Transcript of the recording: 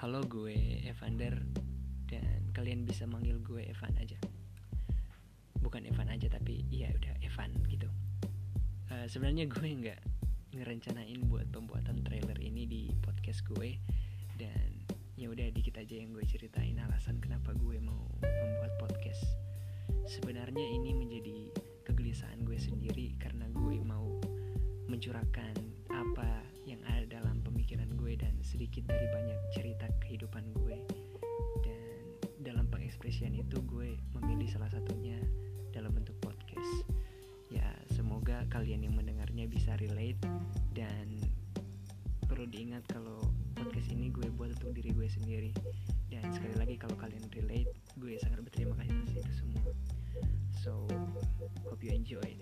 Halo gue Evander dan kalian bisa manggil gue Evan aja. Bukan Evan aja tapi iya udah Evan gitu. Uh, Sebenarnya gue nggak ngerencanain buat pembuatan trailer ini di podcast gue dan ya udah dikit aja yang gue ceritain alasan kenapa gue mau membuat podcast. Sebenarnya ini menjadi kegelisahan gue sendiri karena gue mau mencurahkan apa yang ada sedikit dari banyak cerita kehidupan gue. Dan dalam pengekspresian itu gue memilih salah satunya dalam bentuk podcast. Ya semoga kalian yang mendengarnya bisa relate dan perlu diingat kalau podcast ini gue buat untuk diri gue sendiri. Dan sekali lagi kalau kalian relate gue sangat berterima kasih atas itu semua. So hope you enjoy